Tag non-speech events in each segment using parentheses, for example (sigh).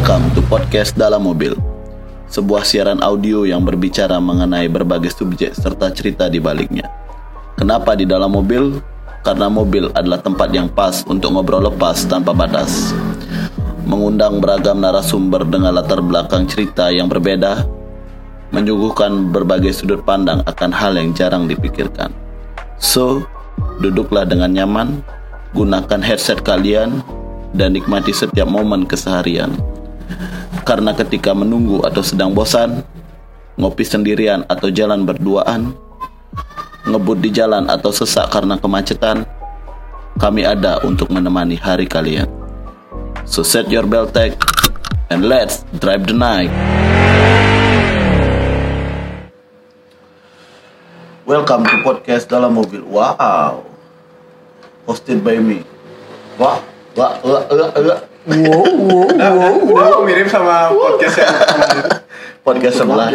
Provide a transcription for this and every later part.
Welcome to podcast dalam mobil. Sebuah siaran audio yang berbicara mengenai berbagai subjek serta cerita di baliknya. Kenapa di dalam mobil? Karena mobil adalah tempat yang pas untuk ngobrol lepas tanpa batas. Mengundang beragam narasumber dengan latar belakang cerita yang berbeda, menyuguhkan berbagai sudut pandang akan hal yang jarang dipikirkan. So, duduklah dengan nyaman, gunakan headset kalian, dan nikmati setiap momen keseharian. Karena ketika menunggu atau sedang bosan, ngopi sendirian atau jalan berduaan, ngebut di jalan atau sesak karena kemacetan, kami ada untuk menemani hari kalian. So set your belt tag and let's drive the night. Welcome to podcast dalam mobil. Wow. Hosted by me. Wah, wah, wah, wah, wah. Wow, wow, wow, wow. mirip sama podcast yang Podcast sebelah.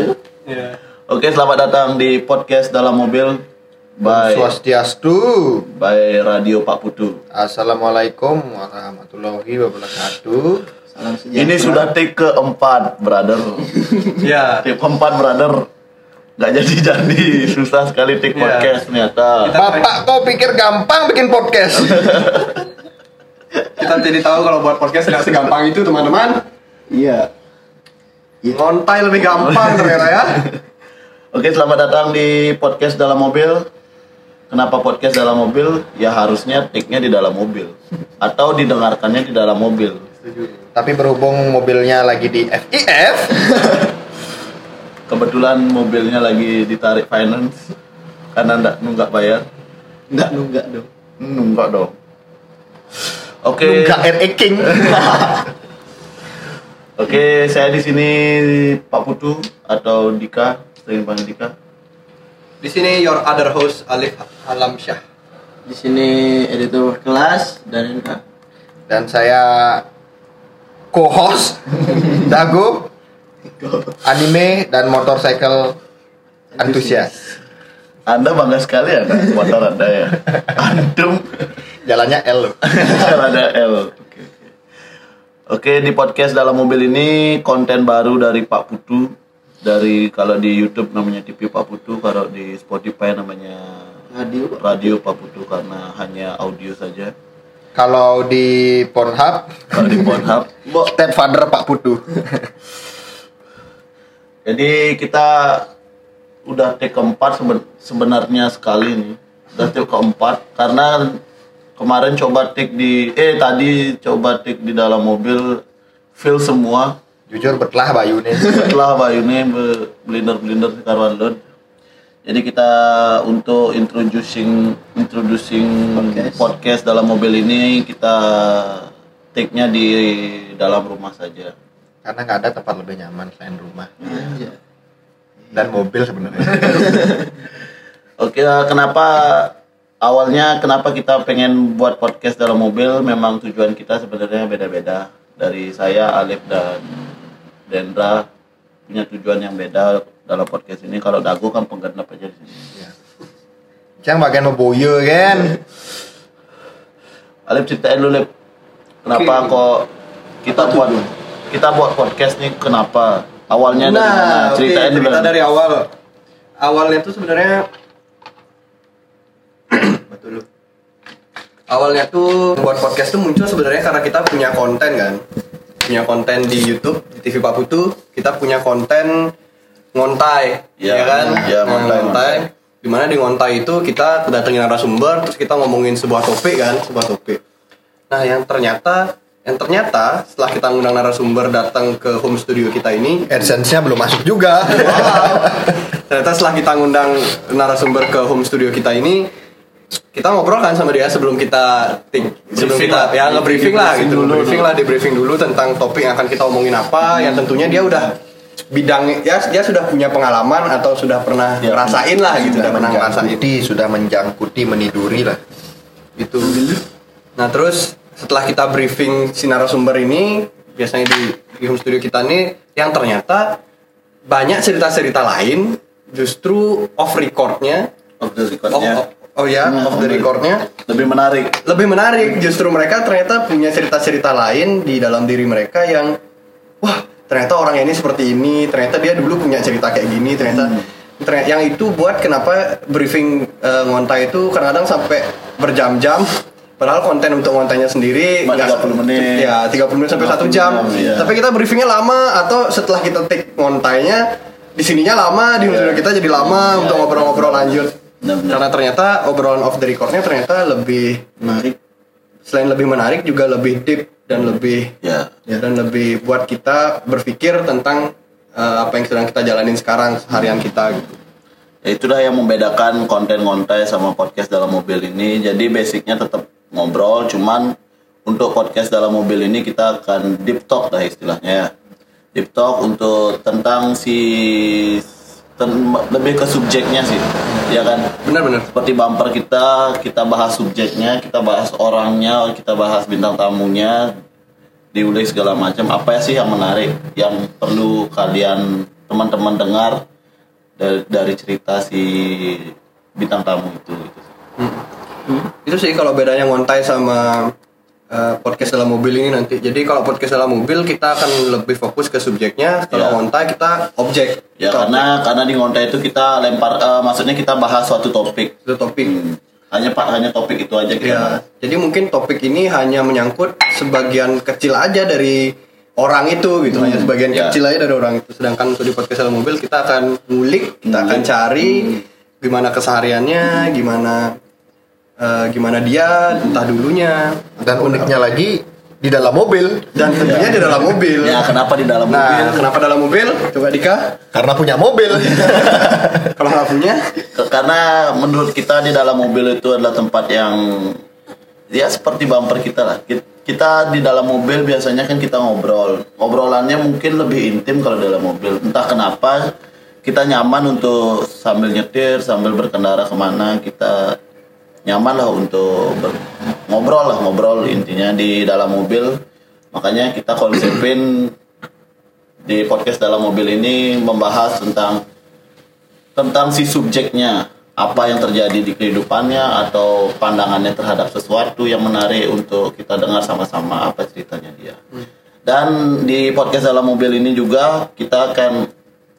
Iya. Oke, selamat datang di podcast dalam mobil by Swastiastu. by Radio Pak Putu. Assalamualaikum warahmatullahi wabarakatuh. Salam sejahtera. Ini sudah take keempat, brother. Iya. (laughs) Take keempat, brother. Gak jadi-jadi, susah sekali take Iya. podcast ternyata. Bapak kau pikir gampang bikin podcast? (laughs) Kita jadi tahu kalau buat podcast tidak segampang itu teman-teman. Iya. Ngontai lebih gampang (laughs) ternyata ya. Oke, selamat datang di podcast dalam mobil. Kenapa podcast dalam mobil? Ya harusnya take-nya di dalam mobil atau didengarkannya di dalam mobil. Tapi berhubung mobilnya lagi di FIF, (laughs) Kebetulan mobilnya lagi ditarik finance karena nggak nunggak bayar. Enggak nunggak dong. Nunggak dong. Oke. nunggak RE King. Oke, saya di sini Pak Putu atau Dika, sering panggil Dika. Di sini your other host Alif Alamsyah. Di sini editor kelas dan. Dan saya co-host (laughs) Dago anime dan motorcycle antusias. Anda bangga sekali ya, motor Anda ya. (laughs) Antum Jalannya L. (laughs) ada L. Oke, oke. Oke, di podcast dalam mobil ini konten baru dari Pak Putu. Dari kalau di YouTube namanya TV Pak Putu, kalau di Spotify namanya Radio. Radio Pak Putu karena hanya audio saja. Kalau di Pornhub, Kalau di Pornhub (laughs) stepfather Pak Putu. (laughs) Jadi kita udah take keempat seben- sebenarnya sekali nih. Udah take keempat karena kemarin coba take di eh tadi coba take di dalam mobil fill semua Jujur betlah Bayu nih. (laughs) setelah bayune blinder blinder karuan load. Jadi kita untuk introducing introducing podcast. Podcast. dalam mobil ini kita take-nya di dalam rumah saja. Karena nggak ada tempat lebih nyaman selain rumah Aja. dan mobil sebenarnya. (laughs) Oke, kenapa awalnya kenapa kita pengen buat podcast dalam mobil? Memang tujuan kita sebenarnya beda-beda. Dari saya, Alif dan Dendra punya tujuan yang beda dalam podcast ini. Kalau Dago kan penggenap aja di sini. Yang bagian memboyo kan. Alif ceritain dulu, Lip. Kenapa Oke. kok kita buat kita buat podcast nih? Kenapa? Awalnya dari mana? Nah, Ceritain dulu. cerita dari awal. Awalnya tuh sebenarnya Awalnya tuh buat podcast tuh muncul sebenarnya karena kita punya konten kan. Punya konten di YouTube, di TV Pak Putu, kita punya konten ngontai, Ya, ya, kan? ya, Nah, ngontai, ngontai. Di mana di ngontai itu kita datengin narasumber, terus kita ngomongin sebuah topik kan, sebuah topik. Nah, yang ternyata yang ternyata setelah kita ngundang narasumber datang ke home studio kita ini, AdSense-nya belum masuk juga. (laughs) ternyata setelah kita ngundang narasumber ke home studio kita ini kita ngobrol kan sama dia sebelum kita sebelum Briefing kita lah. ya nge-briefing lah gitu dulu. briefing lah di briefing dulu tentang topik yang akan kita omongin apa yang tentunya dia udah bidang ya dia sudah punya pengalaman atau sudah pernah Ya. ngerasain lah gitu udah pernah ngerasain sudah menjangkuti, meniduri lah. gitu nah terus setelah kita briefing si narasumber ini biasanya di, di home studio kita nih yang ternyata banyak cerita-cerita lain justru off recordnya Off the recordnya. Oh ya Nah, off the recordnya Lebih menarik. lebih menarik justru mereka ternyata punya cerita-cerita lain di dalam diri mereka yang wah ternyata orang ini seperti ini ternyata dia dulu punya cerita kayak gini ternyata ternyata yang itu buat kenapa briefing eh, ngontai itu kadang-kadang sampai berjam-jam padahal konten untuk ngontainya sendiri nggak- 30 menit. ya 30 menit sampai 1 50 jam jam, iya. tapi kita briefingnya lama atau setelah kita take ngontainya di sininya lama di studio kita jadi lama Iya. untuk ngobrol-ngobrol lanjut Benar-benar. karena ternyata obrolan off the recordnya ternyata lebih menarik selain lebih menarik juga lebih deep dan lebih ya dan lebih buat kita berpikir tentang eh, apa yang sedang kita jalanin sekarang harian kita gitu. Ya itulah yang membedakan konten ngontai sama podcast dalam mobil ini. Jadi basicnya tetap ngobrol, cuman untuk podcast dalam mobil ini kita akan deep talk lah istilahnya ya. Deep talk untuk tentang si lebih ke subjeknya sih, ya kan? Benar-benar. Seperti bumper kita, kita bahas subjeknya, kita bahas orangnya, kita bahas bintang tamunya, diulik segala macam. Apa sih yang menarik, yang perlu kalian teman-teman dengar dari, dari cerita si bintang tamu itu. gitu. Itu sih kalau bedanya ngontai sama eh, podcast dalam mobil ini nanti. Jadi kalau podcast dalam mobil kita akan lebih fokus ke subjeknya, kalau Ya. ngontai kita objek. Ya Kita karena karena di ngontai itu kita lempar, eh, maksudnya kita bahas suatu topik. objek. itu topik. Hmm. Hanya pak hanya topik itu aja kita Ya, bahas. jadi mungkin topik ini hanya menyangkut sebagian kecil aja dari orang itu gitu, hanya sebagian ya. kecil aja dari orang itu. Sedangkan untuk di podcast dalam mobil kita akan ngulik, kita akan Ngulik. cari gimana kesehariannya, gimana eh, gimana dia, entah dulunya, Dan uniknya lagi di dalam mobil dan tentunya di dalam mobil. Ya kenapa di dalam Nah, mobil? kenapa dalam mobil? Coba Dika, karena punya mobil. (laughs) kalau nggak punya, Karena menurut kita di dalam mobil itu adalah tempat yang ya seperti bumper kita lah. Ki- Kita di dalam mobil biasanya kan kita ngobrol. Ngobrolannya mungkin lebih intim kalau dalam mobil. Entah kenapa kita nyaman untuk sambil nyetir, sambil berkendara ke mana kita nyaman lah untuk ber- ngobrol lah ngobrol intinya di dalam mobil. Makanya kita konsepin di podcast dalam mobil ini membahas tentang tentang si subjeknya apa yang terjadi di kehidupannya atau pandangannya terhadap sesuatu yang menarik untuk kita dengar sama-sama apa ceritanya dia. Dan di podcast dalam mobil ini juga kita akan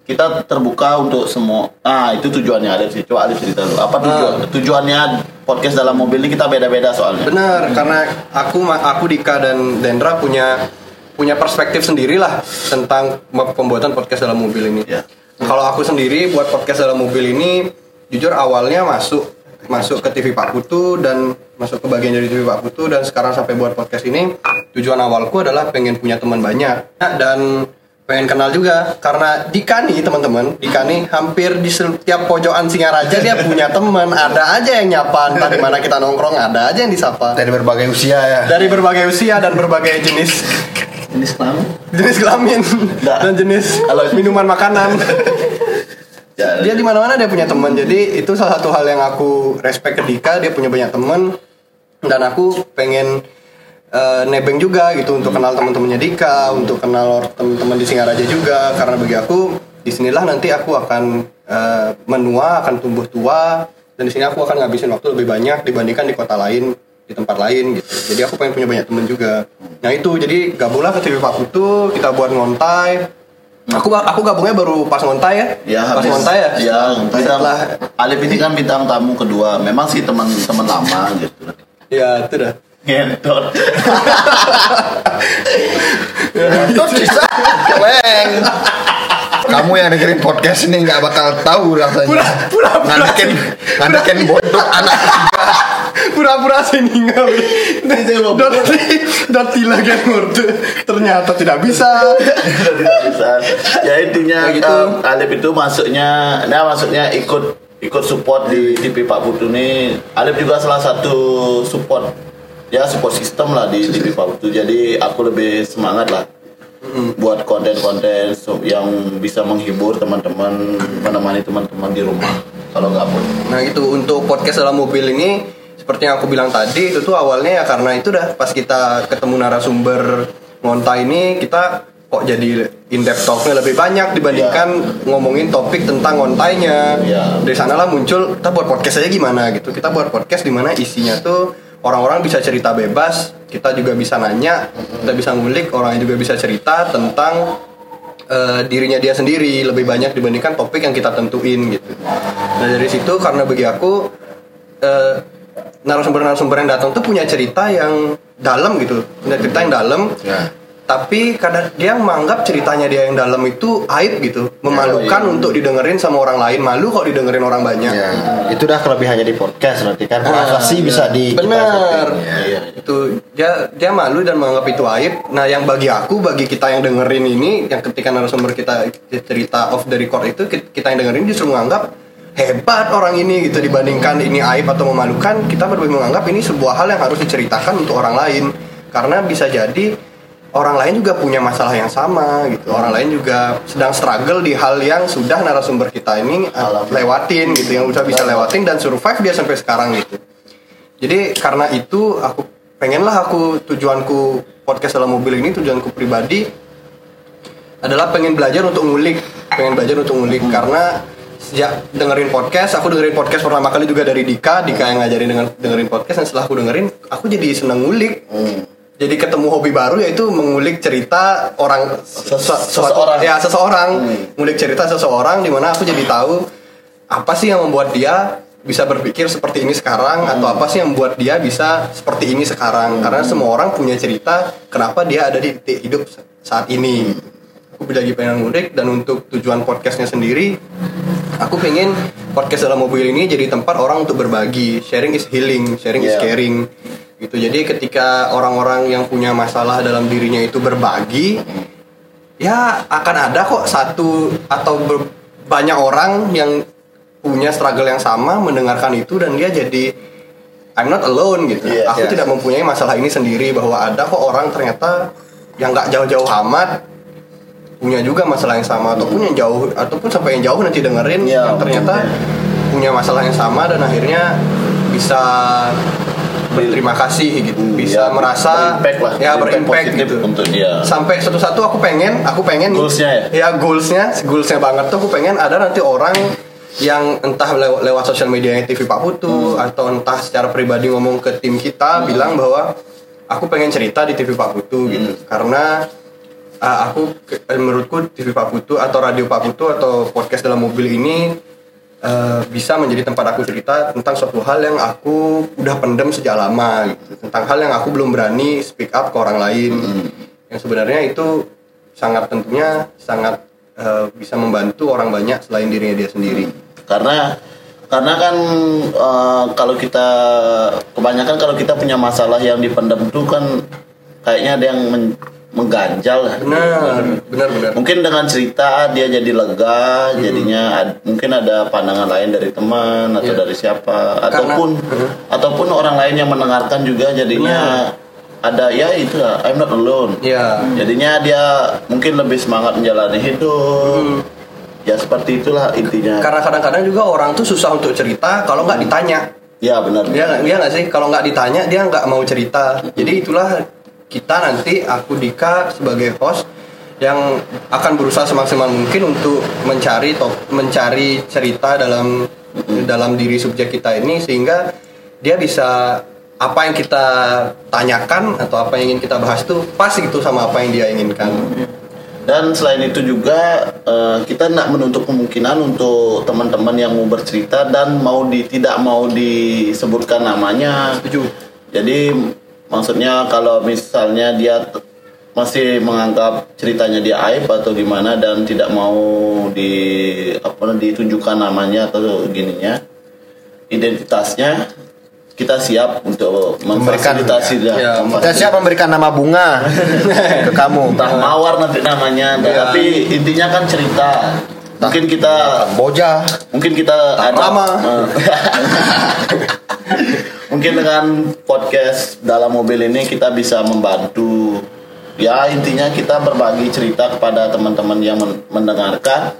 kita terbuka untuk semua. Ah itu tujuannya Alif sih. Coba Alif cerita dulu. Apa tujuan? Tujuannya podcast dalam mobil ini kita beda-beda soalnya. Benar, karena aku aku Dika dan Dendra punya punya perspektif sendiri lah tentang pembuatan podcast dalam mobil ini. Ya. Kalau aku sendiri buat podcast dalam mobil ini, jujur awalnya masuk masuk ke TV Pak Putu dan masuk ke bagian dari TV Pak Putu dan sekarang sampai buat podcast ini tujuan awalku adalah pengen punya teman banyak Nah, dan pengen kenal juga karena Dika nih teman-teman Dika nih hampir di setiap pojokan Singaraja dia punya teman. Ada aja yang nyapa entah di mana kita nongkrong ada aja yang disapa. Dari berbagai usia ya. dari berbagai usia dan berbagai jenis. Ini sekarang jenis kelamin. Nah. dan jenis Kalau- minuman makanan. (laughs) Ya, dia di mana mana dia punya teman. Jadi itu salah satu hal yang aku respect ke Dika. Dia punya banyak teman. Dan aku pengen eh, nebeng juga gitu untuk kenal teman-temannya Dika untuk kenal teman-teman di Singaraja juga. Karena bagi aku di sinilah nanti aku akan eh, menua akan tumbuh tua. Dan di sini aku akan ngabisin waktu lebih banyak dibandingkan di kota lain di tempat lain gitu. Jadi aku pengen punya banyak teman juga. Nah itu. Jadi gabunglah ke TV Pak Putu kita buat ngontai. Aku aku gabungnya baru pas ngontai ya? Ya pas habis. ngontai ya? Ya, bintang, setelah Alif ini kan bintang tamu kedua. Memang sih teman-teman lama gitu. ya itu dah Ngentot. Terus bisa. Keleng. Kamu yang dengerin podcast ini nggak bakal tahu rasanya. Pura- pura- pura- Ngandekin, ngandekin bodoh anak tiga. pura-pura sini Doti Doti lagi ngurdu ternyata tidak bisa Tidak bisa. Ya intinya gitu. eh, Alif itu masuknya, nah maksudnya ikut ikut support di TV Pak Putu nih. Alif juga salah satu support ya support sistem lah di TV Pak Putu. Jadi aku lebih semangat lah buat konten-konten yang bisa menghibur teman-teman, menemani teman-teman di rumah kalau nggak pun. nah itu untuk podcast dalam mobil ini seperti yang aku bilang tadi itu tuh awalnya ya karena itu dah pas kita ketemu narasumber ngonta ini kita kok jadi in depth talknya lebih banyak dibandingkan ngomongin topik tentang ngontainya Iya. dari sanalah muncul kita buat podcast aja gimana gitu kita buat podcast di mana isinya tuh orang-orang bisa cerita bebas kita juga bisa nanya kita bisa ngulik orang juga bisa cerita tentang eh, dirinya dia sendiri lebih banyak dibandingkan topik yang kita tentuin gitu. Nah dari situ karena bagi aku eh, narasumber-narasumber yang datang tuh punya cerita yang dalam gitu. Punya cerita yang dalam. Ya. Tapi kadang dia menganggap ceritanya dia yang dalam itu aib gitu. Memalukan untuk didengerin sama orang lain. Malu kok didengerin orang banyak. Ya. itu dah kelebihannya di podcast berarti kan. Privasi bisa di kita benar. Setting. Ya, ya. itu dia dia malu dan menganggap itu aib. Nah yang bagi aku bagi kita yang dengerin ini yang ketika narasumber kita cerita off the record itu ki- kita yang dengerin justru menganggap hebat orang ini gitu. Dibandingkan ini aib atau memalukan kita lebih menganggap ini sebuah hal yang harus diceritakan untuk orang lain. Karena bisa jadi orang lain juga punya masalah yang sama gitu. Orang lain juga sedang struggle di hal yang sudah narasumber kita ini uh, lewatin gitu yang udah bisa lewatin dan survive dia sampai sekarang gitu. Jadi karena itu aku pengenlah aku tujuanku podcast dalam mobil ini tujuanku pribadi adalah pengen belajar untuk ngulik, pengen belajar untuk ngulik. Karena sejak dengerin podcast, aku dengerin podcast pertama kali juga dari Dika, Dika yang ngajarin dengan dengerin podcast dan setelah aku dengerin, aku jadi seneng ngulik. Jadi ketemu hobi baru yaitu mengulik cerita orang Ses- se- suatu- seseorang. ya seseorang, ngulik cerita seseorang di mana aku jadi tahu apa sih yang membuat dia bisa berpikir seperti ini sekarang atau apa sih yang membuat dia bisa seperti ini sekarang. Karena semua orang punya cerita kenapa dia ada di titik hidup saat ini. Aku lagi pengen ngulik dan untuk tujuan podcastnya sendiri aku pengen podcast dalam mobil ini jadi tempat orang untuk berbagi. Sharing is healing sharing is Yeah. caring gitu jadi ketika orang-orang yang punya masalah dalam dirinya itu berbagi ya akan ada kok satu atau ber- banyak orang yang punya struggle yang sama mendengarkan itu dan dia jadi I'm not alone gitu. Iya, Aku iya. tidak mempunyai masalah ini sendiri bahwa ada kok orang ternyata yang nggak jauh-jauh amat punya juga masalah yang sama ataupun yang jauh ataupun sampai yang jauh nanti dengerin Iya, yang ternyata punya masalah yang sama dan akhirnya bisa berterima kasih gitu, bisa Ya, merasa berimpact lah, ya berimpact gitu. untuk dia. sampai suatu satu aku pengen aku pengen Goalsnya ya? Goalsnya. Goalsnya banget tuh aku pengen ada nanti orang yang entah lewat, lewat sosial media TV Pak Putu atau entah secara pribadi ngomong ke tim kita bilang bahwa aku pengen cerita di TV Pak Putu gitu. Karena uh, aku menurutku TV Pak Putu atau radio Pak Putu atau podcast dalam mobil ini uh, bisa menjadi tempat aku cerita tentang suatu hal yang aku udah pendem sejak lama gitu. tentang hal yang aku belum berani speak up ke orang lain. Yang sebenarnya itu sangat tentunya sangat uh, bisa membantu orang banyak selain dirinya dia sendiri. Karena karena kan eh, kalau kita kebanyakan kalau kita punya masalah yang dipendam itu kan kayaknya ada yang men- mengganjal. Lah. benar benar benar. Mungkin dengan cerita dia jadi lega jadinya ad- mungkin ada pandangan lain dari teman atau Iya. dari siapa. Karena- ataupun ataupun orang lain yang mendengarkan juga jadinya ada ya itu lah I'm not alone. Ya jadinya dia mungkin lebih semangat menjalani hidup. Ya seperti itulah intinya. Karena kadang-kadang juga orang tuh susah untuk cerita kalau nggak ditanya. Ya benar. Dia nggak dia nggak sih? Kalau nggak ditanya dia nggak mau cerita. Jadi itulah kita nanti aku Dika sebagai host yang akan berusaha semaksimal mungkin untuk mencari top, mencari cerita dalam dalam diri subjek kita ini sehingga dia bisa apa yang kita tanyakan atau apa yang ingin kita bahas tuh pas gitu sama apa yang dia inginkan. Dan selain itu juga eh, kita nak menutup kemungkinan untuk teman-teman yang mau bercerita dan mau di tidak mau disebutkan namanya. Setuju. Jadi maksudnya kalau misalnya dia masih menganggap ceritanya dia aib atau gimana dan tidak mau di apa ditunjukkan namanya atau gininya identitasnya kita siap untuk Memberikan- memfasilitasi dia. ya, Kita siap memberikan nama bunga (laughs) ke kamu. Entah mawar nanti namanya, Ya. tapi intinya kan cerita. Mungkin kita Boja. mungkin kita ada Rama. (laughs) Mungkin dengan podcast dalam mobil ini kita bisa membantu ya intinya kita berbagi cerita kepada teman-teman yang men- mendengarkan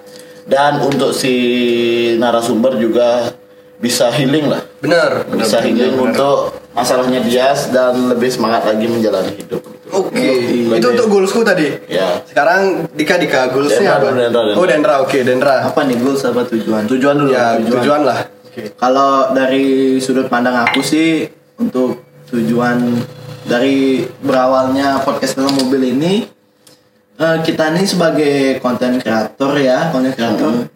dan untuk si narasumber juga bisa healing lah benar benar bisa healing untuk masalahnya dia dan lebih semangat lagi menjalani hidup Oke, Lebih- itu untuk goalsku tadi. ya Sekarang Dika Dika goalsnya apa? Dendra, Dendra. Oh Dendra, oke Dendra. Apa nih goals apa tujuan? tujuan dulu Ya tujuan lah. Kalau dari sudut pandang aku sih untuk tujuan dari berawalnya podcast dalam mobil ini eh, kita ini sebagai konten kreator ya konten kreator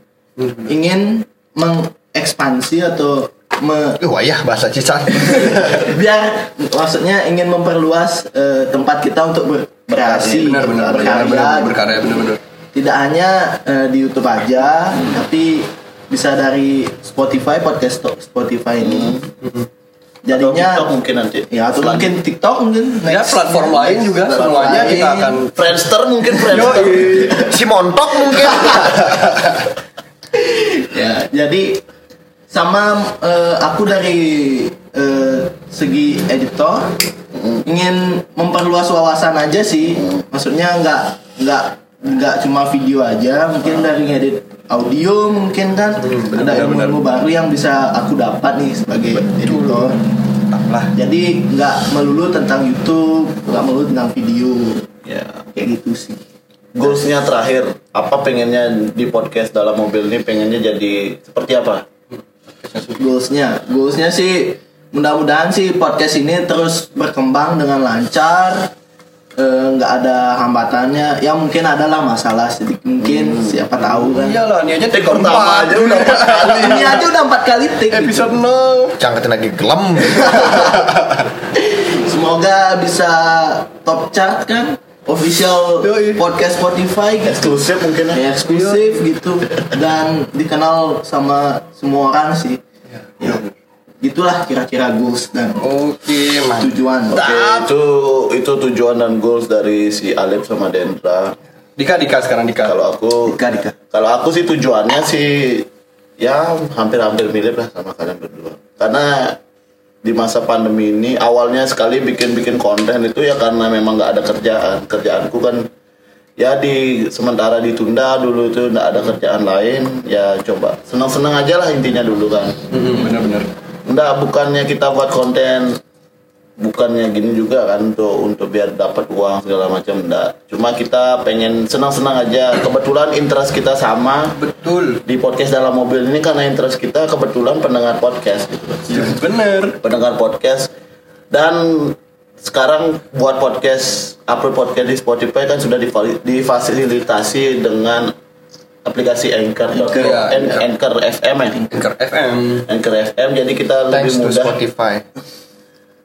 ingin mengekspansi atau me- Wah ya bahasa Cisan. (laughs) biar maksudnya ingin memperluas eh, tempat kita untuk berkreasi benar benar benar berkarya benar gitu. berkarya benar benar tidak hanya eh, di YouTube aja tapi bisa dari Spotify podcast Spotify ini Atau jadinya TikTok mungkin nanti. ya atau mungkin TikTok mungkin ya next- platform lain juga platform semuanya lain. kita akan Friendster mungkin (laughs) Friendster. si Montok mungkin. (laughs) ya jadi sama eh, aku dari eh, segi editor ingin memperluas wawasan aja sih maksudnya nggak nggak nggak cuma video aja mungkin dari ngedit audio mungkin kan. Benar, ada benar, ilmu baru yang bisa aku dapat nih sebagai editor. Lah jadi nggak melulu tentang YouTube nggak melulu tentang video. Ya. kayak gitu sih. Goalsnya terakhir, apa pengennya di podcast dalam mobil ini? Pengennya jadi seperti apa? goalsnya. Goalsnya sih mudah-mudahan sih podcast ini terus berkembang dengan lancar Eh, nggak ada hambatannya. Ya mungkin adalah masalah sedikit. Mungkin siapa tahu kan. Iyalah ini aja Take take pertama aja udah empat kali. (laughs) ini aja udah empat kali take gitu. episode 0 Cangketin lagi gelem. (laughs) semoga bisa top chart kan. Official Yoi. podcast Spotify gitu. Eksklusif mungkin ya. Ya, eksklusif gitu. (laughs) Dan dikenal sama semua orang sih. Ya gitulah kira-kira goals dan oke mantap tujuan Oke, itu itu tujuan dan goals dari si Alif sama Dendra. Dika Dika sekarang Dika Kalau aku Dika, Dika. Kalau aku sih tujuannya sih ya hampir-hampir mirip lah sama kalian berdua. Karena di masa pandemi ini awalnya sekali bikin-bikin konten itu ya karena memang nggak ada kerjaan. Kerjaanku kan ya di sementara ditunda dulu itu nggak ada kerjaan lain ya coba senang-senang aja lah intinya dulu kan. Hmm, benar-benar Enggak, bukannya kita buat konten bukannya gini juga kan untuk untuk biar dapat uang segala macam enggak. Cuma kita pengen senang-senang aja. Kebetulan interest kita sama betul di podcast dalam mobil ini karena interest kita kebetulan pendengar podcast gitu. bener Pendengar podcast dan sekarang buat podcast upload podcast di Spotify kan sudah difa- difasilitasi dengan aplikasi Anchor Anchor, ya, An- Anchor. Anchor FM ya. Anchor FM Anchor FM jadi kita Thanks lebih to mudah Spotify.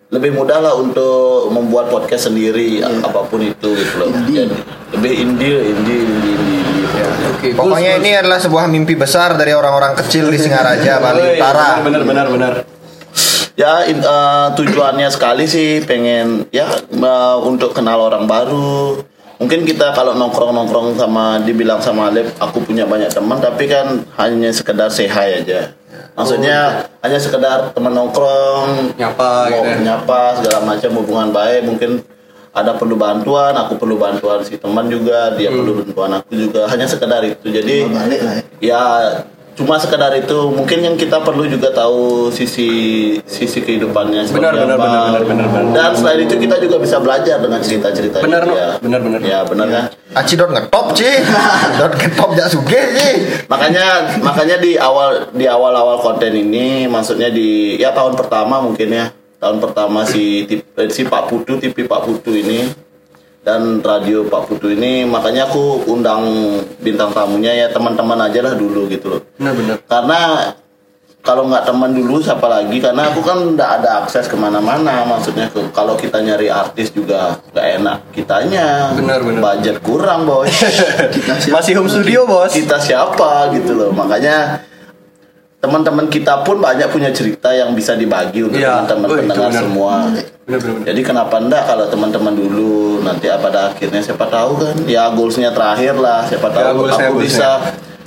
lebih mudah lah untuk membuat podcast sendiri apa pun itu gitu loh Indie. Jadi, lebih indie indie indie, indie, indie. oke Pokoknya ini adalah sebuah mimpi besar dari orang-orang kecil di Singaraja, (laughs) Bali Utara. benar benar benar ya in- eh, tujuannya sekali sih pengen ya eh, untuk kenal orang baru mungkin kita kalau nongkrong nongkrong sama dibilang sama Alep aku punya banyak teman tapi kan hanya sekedar hi aja maksudnya hanya sekedar teman nongkrong Nyapa gitu ya. nyapa segala macam hubungan baik mungkin ada perlu bantuan aku perlu bantuan si teman juga dia Hmm. perlu bantuan aku juga hanya sekedar itu jadi lah ya. Ya cuma sekedar itu mungkin yang kita perlu juga tahu sisi sisi kehidupannya Benar, benar, benar, benar, benar, benar. dan selain itu kita juga bisa belajar dengan cerita cerita Benar, no. ya Benar, benar. ya benar kan Aci dot ngetop Ci. (laughs) dot ngetop jak suge Ci. makanya makanya di awal di awal awal konten ini maksudnya di ya tahun pertama mungkin ya tahun pertama si tip, eh, si Pak Putu TV Pak Putu ini dan radio Pak Putu ini makanya aku undang bintang tamunya ya teman-teman aja lah dulu gitu loh. Benar benar. Karena kalau nggak teman dulu siapa lagi? Karena aku kan nggak ada akses ke mana-mana maksudnya ke, kalau kita nyari artis juga nggak enak kitanya. Benar, benar. budget kurang kita (laughs) siap masih home studio bos. Kita siapa gitu loh. Makanya teman-teman kita pun banyak punya cerita yang bisa dibagi untuk Iya, teman-teman oh, pendengar benar. semua. Benar benar benar. jadi kenapa enggak kalau teman-teman dulu nanti pada akhirnya siapa tahu kan? Ya goalsnya terakhir lah siapa Ya, tahu goalsnya, aku bisa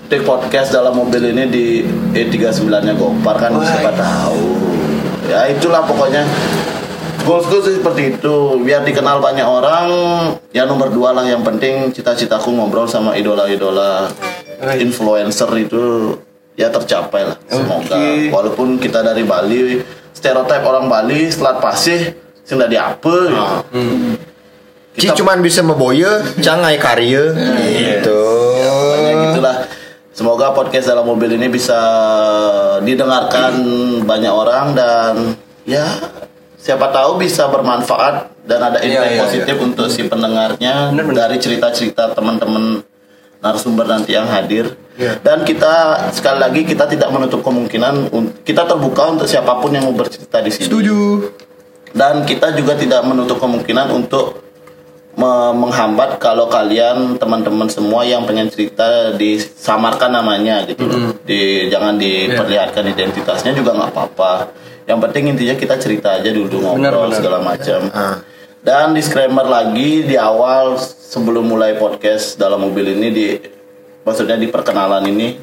take podcast dalam mobil ini di E39 nya Gopar kan Wah. siapa tahu. Ya itulah pokoknya. Goalsku sih seperti itu. Biar dikenal banyak orang ya nomor dua lah yang penting cita-citaku ngobrol sama idola-idola influencer itu ya tercapai lah semoga Oke. walaupun kita dari Bali stereotip orang Bali selat pasih sing dari apa gitu. Ah. Ci cuman bisa meboye, cangai karya. Gitu. Pokoknya gitulah semoga podcast dalam mobil ini bisa didengarkan banyak orang dan ya siapa tahu bisa bermanfaat dan ada Iya, impact iya, positif untuk si pendengarnya Bener, bener. dari cerita-cerita teman-teman narasumber nanti yang hadir. Iya. Dan kita sekali lagi kita tidak menutup kemungkinan un- kita terbuka untuk siapa pun yang mau bercerita di sini. Setuju. Dan kita juga tidak menutup kemungkinan untuk me- menghambat kalau kalian teman-teman semua yang pengen cerita disamarkan namanya gitu. Di jangan diperlihatkan identitasnya juga nggak apa-apa. Yang penting intinya kita cerita aja dulu Benar, ngobrol benar. segala macam. Ah. Dan disclaimer lagi di awal sebelum mulai podcast dalam mobil ini di maksudnya di perkenalan ini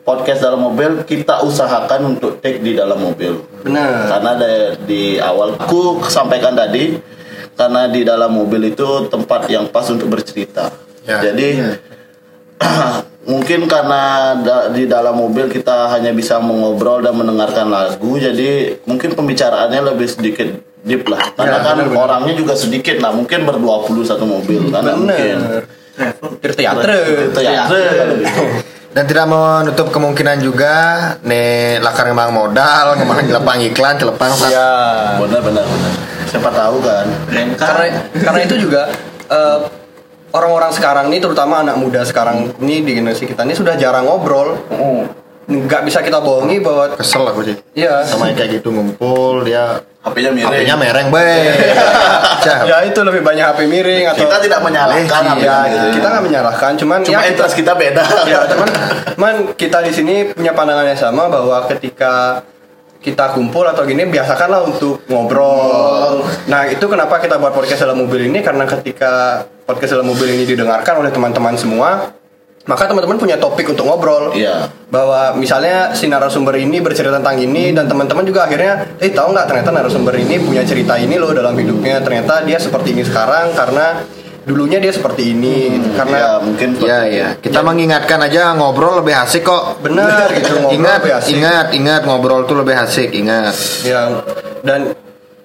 podcast dalam mobil kita usahakan untuk take di dalam mobil Benar. karena da- di awal aku sampaikan tadi karena di dalam mobil itu tempat yang pas untuk bercerita Ya. jadi (clears throat) mungkin karena da- di dalam mobil kita hanya bisa mengobrol dan mendengarkan lagu jadi mungkin pembicaraannya lebih sedikit deep lah karena Ya, kan benar. orangnya juga sedikit lah mungkin berdua puluh satu mobil karena mungkin Benar. Teater. ya kalau gitu. Dan tidak menutup kemungkinan juga nih lakar ngembang modal, ngembang jelepang iklan, celepang Ya. benar benar benar siapa tahu kan Karena karena itu juga eh, orang-orang sekarang nih terutama anak muda sekarang ini di generasi kita ini sudah jarang ngobrol. Nggak bisa kita bohongi bahwa kesel aku sih. Iya. Sama yang kayak gitu ngumpul dia HP-nya miring HP-nya mereng be. (laughs) Cah. ya itu lebih banyak HP miring atau kita tidak menyalahkan Eh, ya, gitu. kita nggak menyalahkan cuman cuma ya, interest kita beda ya (laughs) cuman, cuman kita di sini punya pandangan yang sama bahwa ketika kita kumpul atau gini biasakanlah untuk ngobrol. Nah itu kenapa kita buat podcast dalam mobil ini karena ketika podcast dalam mobil ini didengarkan oleh teman-teman semua, maka teman-teman punya topik untuk ngobrol. Iya. Bahwa misalnya si narasumber ini bercerita tentang ini dan teman-teman juga akhirnya, eh tahu nggak ternyata narasumber ini punya cerita ini loh dalam hidupnya. Ternyata dia seperti ini sekarang karena dulunya dia seperti ini. gitu. ya Karena mungkin Iya iya. Kita mengingatkan aja ngobrol lebih asik kok. benar gitu ngobrol ingat, lebih asik. ingat, ingat ngobrol tuh lebih asik. Ingat. ya dan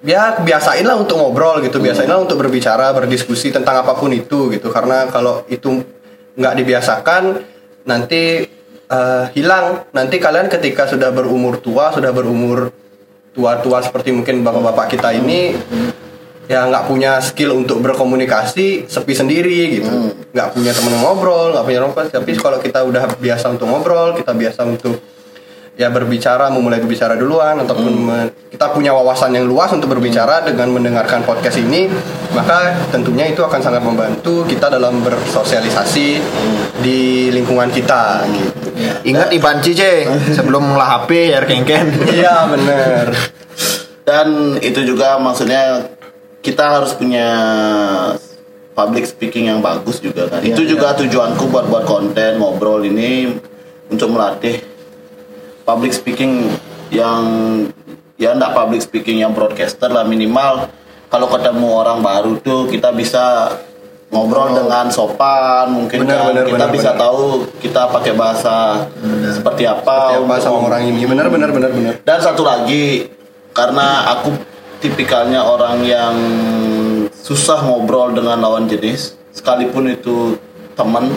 ya biasain lah untuk ngobrol gitu biasain lah untuk berbicara berdiskusi tentang apa pun itu gitu karena kalau itu nggak dibiasakan nanti eh, hilang. Nanti kalian ketika sudah berumur tua sudah berumur tua-tua seperti mungkin bapak-bapak kita ini ya nggak punya skill untuk berkomunikasi sepi sendiri gitu. Nggak punya temen ngobrol nggak punya ngobrol tapi kalau kita udah biasa untuk ngobrol kita biasa untuk ya berbicara memulai berbicara duluan ataupun me- kita punya wawasan yang luas untuk berbicara dengan mendengarkan podcast ini maka tentunya itu akan sangat membantu kita dalam bersosialisasi di lingkungan kita gitu. Ingat Ibanci C sebelum ngelah HP ya kengken. iya bener. Dan itu juga maksudnya kita harus punya public speaking yang bagus juga kan. Itu juga tujuanku buat buat konten ngobrol ini untuk melatih public speaking yang ya enggak public speaking yang broadcaster lah minimal kalau ketemu orang baru tuh kita bisa ngobrol dengan sopan mungkin Benar, kan. benar, kita benar, bisa benar. tahu kita pakai bahasa seperti apa Seperti apa untuk sama orang ini bener bener bener bener dan satu lagi karena aku tipikalnya orang yang susah ngobrol dengan lawan jenis sekalipun itu teman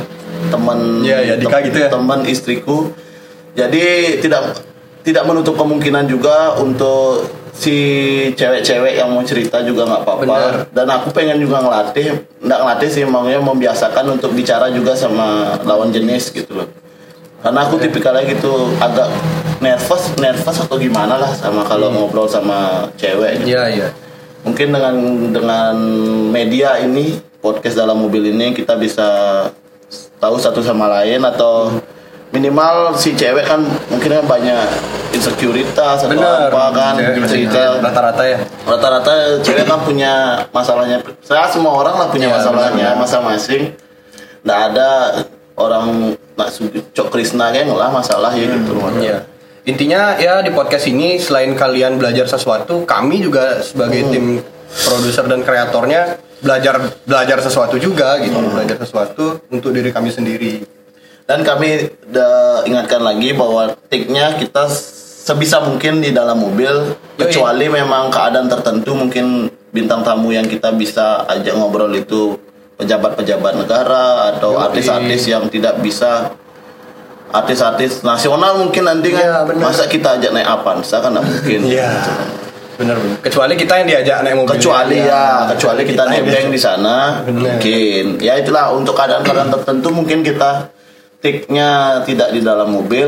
teman Iya, iya, Dika gitu ya. teman istriku jadi tidak tidak menutup kemungkinan juga untuk si cewek-cewek yang mau cerita juga nggak apa-apa. Dan aku pengen juga ngelatih nggak ngelatih sih maunya membiasakan untuk bicara juga sama lawan jenis gitu loh. Karena aku tipikalnya gitu agak nervous nervous atau gimana lah sama kalau ngobrol sama cewek gitu. iya iya. Mungkin dengan dengan media ini podcast dalam mobil ini kita bisa tahu satu sama lain atau minimal si cewek kan mungkin kan banyak insekuritas atau bener apa kan cerita rata-rata ya. Rata-rata cewek kan punya masalahnya. Saya semua orang lah punya Iya, masalahnya masing-masing. Nggak ada orang nak cok Krisna kayak lah masalah ya gitu. Iya. Intinya ya di podcast ini selain kalian belajar sesuatu, kami juga sebagai tim produser dan kreatornya belajar belajar sesuatu juga gitu, belajar sesuatu untuk diri kami sendiri. Dan kami udah ingatkan lagi bahwa take-nya kita sebisa mungkin di dalam mobil Yoi. kecuali memang keadaan tertentu mungkin bintang tamu yang kita bisa ajak ngobrol itu pejabat-pejabat negara atau artis-artis yang tidak bisa. Artis-artis nasional mungkin nanti kan benar. masa kita ajak naik Avanza kan nggak mungkin. Iya. benar benar. Kecuali kita yang diajak naik mobil. Kecuali ya kecuali kita Kita nebeng di sana mungkin. Ya itulah untuk keadaan-keadaan tertentu mungkin kita take-nya tidak di dalam mobil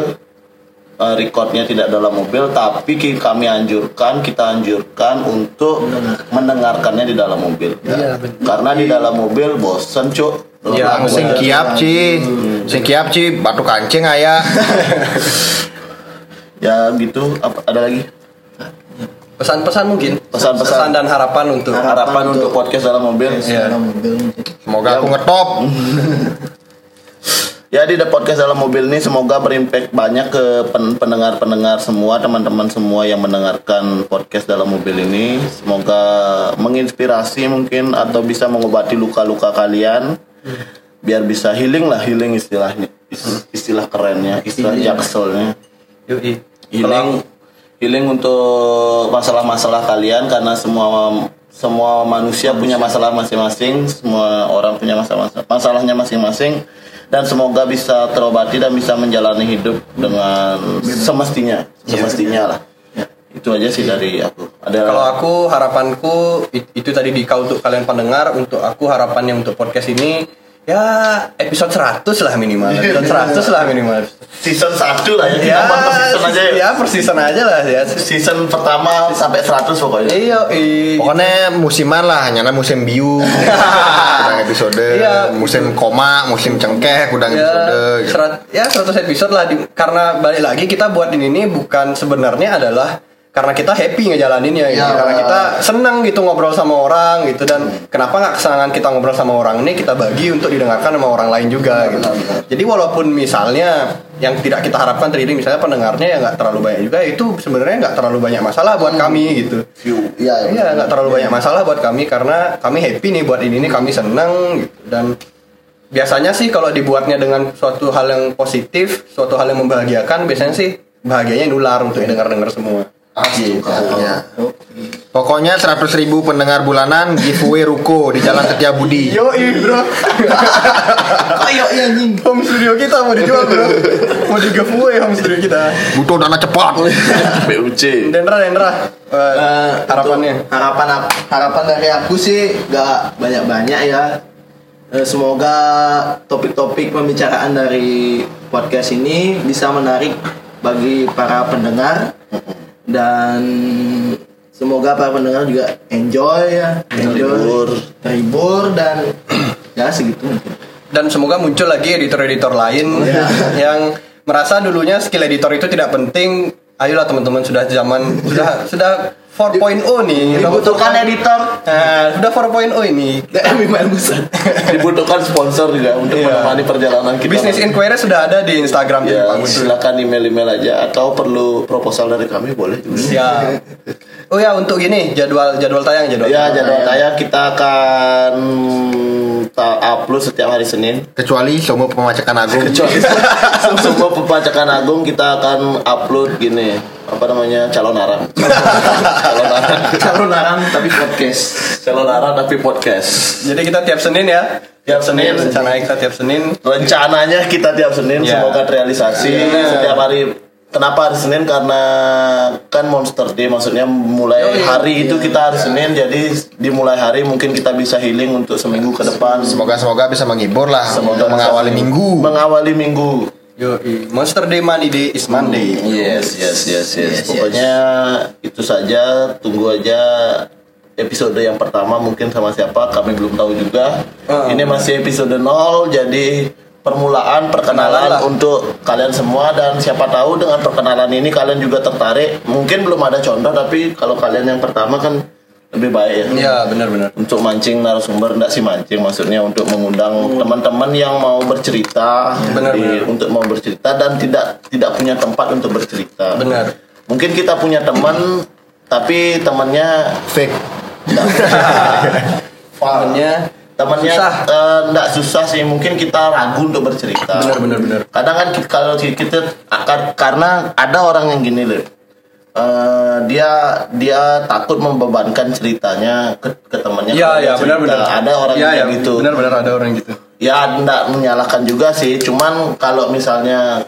eh, recordnya tidak dalam mobil tapi kami anjurkan kita anjurkan untuk mendengarkannya di dalam mobil karena di dalam mobil bosen cuk Ya, Sing kiap ci, sing kiap ci, batu kancing aya. (laughs) ya gitu apa ada lagi pesan-pesan mungkin Pesan-pesan. dan harapan untuk harapan untuk podcast dalam mobil Iya. Dalam mobil. Semoga aku ngetop. (laughs) Ya di The Podcast dalam mobil ini semoga berimpact banyak ke pen- pendengar-pendengar semua, teman-teman semua yang mendengarkan podcast dalam mobil ini. Semoga menginspirasi mungkin atau bisa mengobati luka-luka kalian. Biar bisa healing lah, healing istilahnya. Is- Istilah kerennya, istilah jakselnya. Yoi. Healing healing untuk masalah-masalah kalian karena semua semua manusia punya masalah masing-masing, semua orang punya masalah masalahnya masing-masing dan semoga bisa terobati dan bisa menjalani hidup dengan semestinya, semestinya lah. Ya, itu aja sih dari aku. Ada Kalau aku harapanku it- itu tadi di kau untuk kalian pendengar, untuk aku harapannya untuk podcast ini ya episode 100 lah minimal. Episode 100 lah minimal. season 1 lah ya, kita Ya, per season aja ya. ya per season aja lah ya. Season pertama sampai 100 pokoknya. Iya, iya. Pokoknya musiman lah, hanya musim biu, (laughs) kudang episode, Iya. musim koma, musim cengkeh, kudang ya, episode. gitu. serat, ya 100 episode lah di- karena balik lagi kita buat ini nih bukan sebenarnya adalah karena kita happy ngejalaninnya gitu. Ya. karena kita senang gitu ngobrol sama orang gitu dan kenapa nggak kesenangan kita ngobrol sama orang ini kita bagi untuk didengarkan sama orang lain juga gitu jadi walaupun misalnya yang tidak kita harapkan terjadi misalnya pendengarnya ya nggak terlalu banyak juga itu sebenarnya nggak terlalu banyak masalah buat kami gitu Iya, Iya, nggak terlalu banyak masalah buat kami karena kami happy nih buat ini nih kami senang gitu. dan biasanya sih kalau dibuatnya dengan suatu hal yang positif, suatu hal yang membahagiakan, biasanya sih bahagianya nular untuk dengar-dengar semua. Asli. Ya. Pokoknya 100 ribu pendengar bulanan giveaway ruko di Jalan Setiabudi. Yo, bro. Ayo ya anjing. home studio kita mau dijual, bro. Mau di giveaway home studio kita. Butuh dana cepat. PUC. Dendra, Dendra. Eh, Eh, harapannya. untuk harapan ap- harapan dari aku sih gak banyak-banyak ya. Eh, Semoga topik-topik pembicaraan dari podcast ini bisa menarik bagi para pendengar dan semoga para pendengar juga enjoy ya, Terhibur. terhibur dan (clears throat) ya segitu. Dan semoga muncul lagi editor-editor lain (laughs) yang merasa dulunya skill editor itu tidak penting. Ayolah teman-teman sudah zaman sudah sudah 4.0 nih. Dibutuhkan editor. Nah, sudah 4.0 ini. (laughs) Dibutuhkan sponsor juga untuk Iya. menemani perjalanan kita. Business inquiry sudah ada di Instagram Ya, Guntur. silakan email-email aja atau perlu proposal dari kami boleh. Ya. (laughs) Oh ya untuk gini jadwal jadwal tayang jadwal. Ya, tayang. jadwal tayang kita akan upload setiap hari Senin. Kecuali semua pemacakan agung. Kecuali (laughs) semua pembacakan agung kita akan upload gini apa namanya calon arang (laughs) calon arang Calon arang tapi podcast. calon arang tapi podcast Jadi kita tiap Senin ya. Tiap Senin. rencana kita tiap Senin. rencananya kita tiap Senin Ya. semoga terrealisasi Ya. setiap hari kenapa hari Senin karena kan Monster Day maksudnya mulai Yoi. hari itu kita hari Senin jadi dimulai hari mungkin kita bisa healing untuk seminggu ke depan Semoga semoga bisa menghibur lah Semoga untuk mengawali minggu. mengawali minggu Yo, Monster Day Money Day is Monday. Yes, yes, yes, yes. Yes, Pokoknya itu saja. Tunggu aja episode yang pertama mungkin sama siapa kami belum tahu juga. Ah. Ini masih episode 0 jadi permulaan perkenalan lah. untuk kalian semua dan siapa tahu dengan perkenalan ini kalian juga tertarik. Mungkin belum ada contoh tapi kalau kalian yang pertama kan lebih baik ya. Iya, benar-benar. Untuk mancing narasumber enggak sih mancing maksudnya untuk mengundang teman-teman yang mau bercerita Benar, di- benar. untuk mau bercerita dan tidak tidak punya tempat untuk bercerita. Benar. Mungkin kita punya teman tapi temannya Fake. (laughs) Temennya temannya susah. eh, nggak susah sih mungkin kita ragu untuk bercerita. Benar, benar, benar. Kadang kan ki- kalau ki- kita akan karena ada orang yang gini loh. Eh, dia dia takut membebankan ceritanya ke, ke temannya. Iya, iya, dia benar-benar. cerita. Ada orang Iya, yang iya, kayak gitu. Benar-benar ada orang gitu. Ya enggak menyalahkan juga sih, cuman kalau misalnya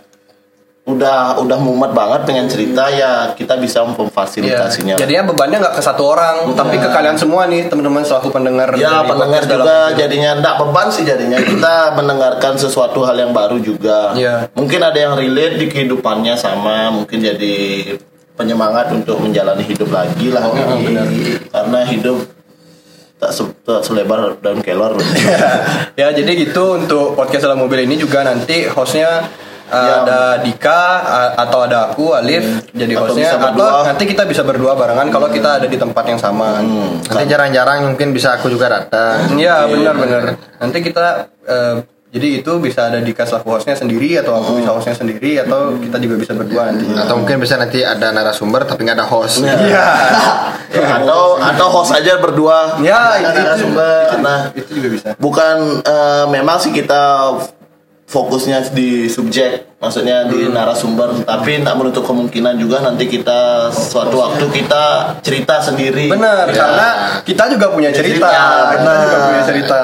udah udah mumet banget pengen cerita ya kita bisa Iya. memfasilitasinya. Jadinya bebannya nggak ke satu orang, tapi ke kalian semua nih teman-teman selaku pendengar. Ya pendengar dalam juga mobil. jadinya enggak beban sih jadinya kita mendengarkan sesuatu hal yang baru juga. Iya. Mungkin ada yang relate di kehidupannya sama mungkin jadi penyemangat untuk menjalani hidup lagi lah. Karena hidup tak, se- tak selebar daun kelor. (laughs) ya jadi gitu untuk podcast dalam mobil ini juga nanti hostnya uh, Ya. ada Dika a- atau ada aku Alif jadi Atau hostnya atau. Hmm. nanti kita bisa berdua barengan kalau kita ada di tempat yang sama. Nanti jarang-jarang mungkin bisa aku juga datang. Iya benar-benar. Nanti kita eh, jadi itu bisa ada Dika selaku hostnya sendiri atau aku bisa hostnya sendiri atau kita juga bisa berdua nanti. Atau mungkin bisa nanti ada narasumber tapi nggak ada host. Iya. (laughs) atau atau host aja berdua. Ya, itu- narasumber, karena Itu juga bisa. bukan eh, memang sih kita fokusnya di subjek maksudnya di Hmm. narasumber tapi tak menutup kemungkinan juga nanti kita suatu waktu kita cerita sendiri Benar, Ya. karena kita juga punya cerita. Cerita, Kita benar. juga punya cerita.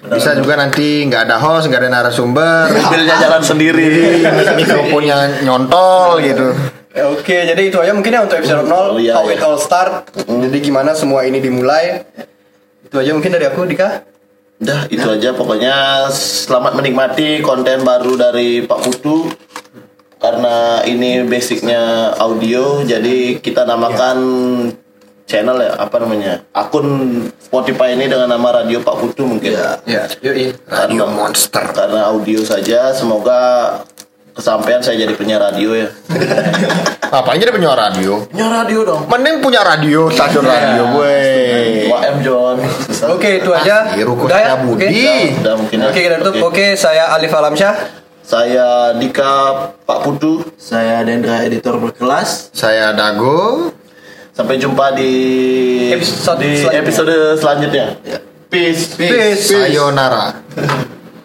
Bisa juga nanti nggak ada host, nggak ada narasumber, (laughs) mobilnya jalan sendiri mikrofonnya nyontol gitu. Ya, Oke, jadi itu aja mungkin ya untuk episode 0 Oh, iya, How iya. it all start. Jadi gimana semua ini dimulai. Itu aja mungkin dari aku Dika. Udah itu aja. Pokoknya selamat menikmati konten baru dari Pak Putu. Karena ini basicnya audio jadi kita namakan channel ya apa namanya? Akun Spotify ini dengan nama Radio Pak Putu mungkin. Ya, yuk Radio Karena- Monster. karena audio saja. Semoga kesampaian saya jadi penyiar radio ya Apa jadi punya radio? penyiar radio dong Mending punya radio, stasiun radio gue. WM John. Oke, itu aja. Iru Udah ya? Budi. Oke. udah, mungkin ya. Oke, kita tutup. Oke. Oke, saya Alif Alamsyah. saya Dika Pak Putu Saya Dendra editor berkelas. Saya Dago. Sampai jumpa di Episode di selanjutnya. episode selanjutnya. Peace. Peace. Sayonara. (laughs)